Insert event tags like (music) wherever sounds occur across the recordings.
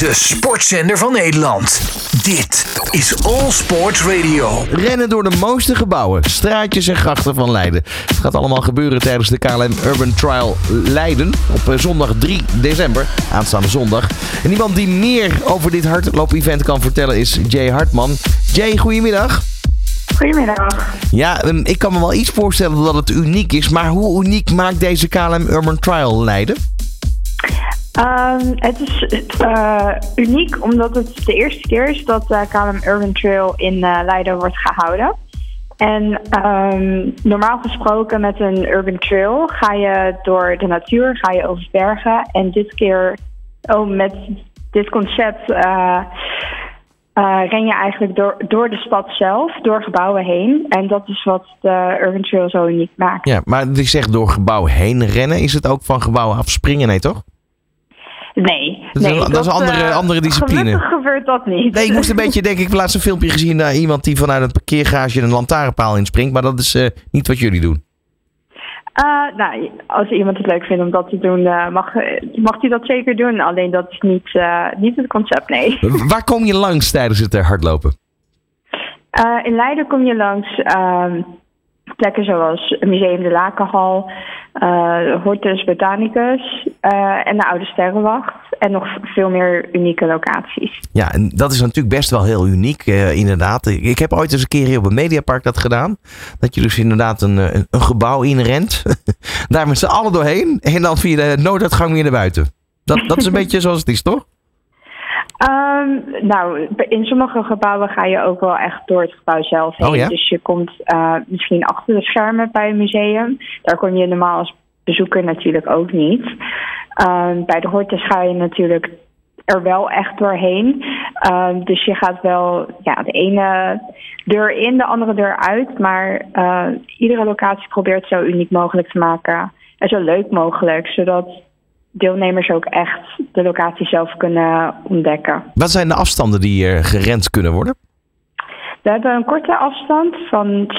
De sportzender van Nederland. Dit is All Sports Radio. Rennen door de mooiste gebouwen, straatjes en grachten van Leiden. Het gaat allemaal gebeuren tijdens de KLM Urban Trial Leiden op eh, zondag 3 december, aanstaande zondag. En iemand die meer over dit hardloop-event kan vertellen is Jay Hartman. Jay, goedemiddag. Goedemiddag. Ja, ehm, ik kan me wel iets voorstellen dat het uniek is, maar hoe uniek maakt deze KLM Urban Trial Leiden? Ehm, het is eh, uniek omdat het de eerste keer is dat de KLM Urban Trail in eh, Leiden wordt gehouden. En ehm, normaal gesproken met een urban trail ga je door de natuur, ga je over bergen. En dit keer, oh, met dit concept, eh, ren je eigenlijk door, door de stad zelf, door gebouwen heen. En dat is wat de urban trail zo uniek maakt. Ja, maar ik zeg door gebouwen heen rennen, is het ook van gebouwen afspringen, nee toch? Nee, Dat is, een, dat is een andere, eh, andere discipline. Gebeurt dat niet. Nee, ik moest een beetje denken, ik heb laatst een filmpje gezien naar iemand die vanuit een parkeergarage een lantaarnpaal inspringt. Maar dat is eh, niet wat jullie doen. Eh, nou, als iemand het leuk vindt om dat te doen, eh, mag, mag hij dat zeker doen. Alleen dat is niet, eh, niet het concept, nee. Waar kom je langs tijdens het eh, hardlopen? Eh, in Leiden kom je langs ehm, plekken zoals het Museum de Lakenhal, eh Hortus Botanicus eh, en de Oude Sterrenwacht. En nog veel meer unieke locaties. Ja, en dat is natuurlijk best wel heel uniek, eh, inderdaad. Ik heb ooit eens een keer hier op een mediapark dat gedaan. Dat je dus inderdaad een, een gebouw inrent. (laughs) Daar met z'n allen doorheen. En dan via de nooduitgang weer naar buiten. Dat, dat is een (laughs) beetje zoals het is, toch? Ehm, nou, in sommige gebouwen ga je ook wel echt door het gebouw zelf heen. Oh ja? Dus je komt eh, misschien achter de schermen bij een museum. Daar kom je normaal als bezoeker natuurlijk ook niet. Ehm, bij de Hortus ga je natuurlijk er wel echt doorheen. Ehm, dus je gaat wel ja, de ene deur in, de andere deur uit. Maar eh, iedere locatie probeert zo uniek mogelijk te maken. En zo leuk mogelijk, zodat deelnemers ook echt de locatie zelf kunnen ontdekken. Wat zijn de afstanden die er gerend kunnen worden? We hebben een korte afstand van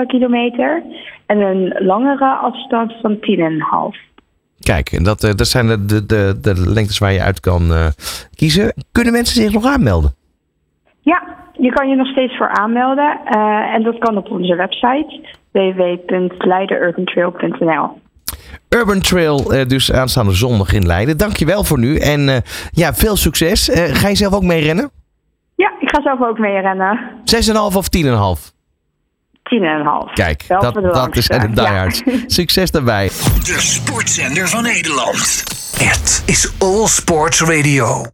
6,5 kilometer en een langere afstand van 10,5. Kijk, en dat, eh, dat zijn de, de, de, de lengtes waar je uit kan eh, kiezen. Kunnen mensen zich nog aanmelden? Ja, je kan je nog steeds voor aanmelden eh, en dat kan op onze website www.leidenurbantrail.nl. Urban Trail, eh, dus aanstaande zondag in Leiden. Dankjewel voor nu en eh, ja, veel succes. Eh, ga je zelf ook mee rennen? Ja, ik ga zelf ook mee rennen. 6,5 of 10,5? 10,5. Kijk, Wel dat, dat is de diehards. Ja. (laughs) Succes daarbij. De sportzender van Nederland. Het is All Sports Radio.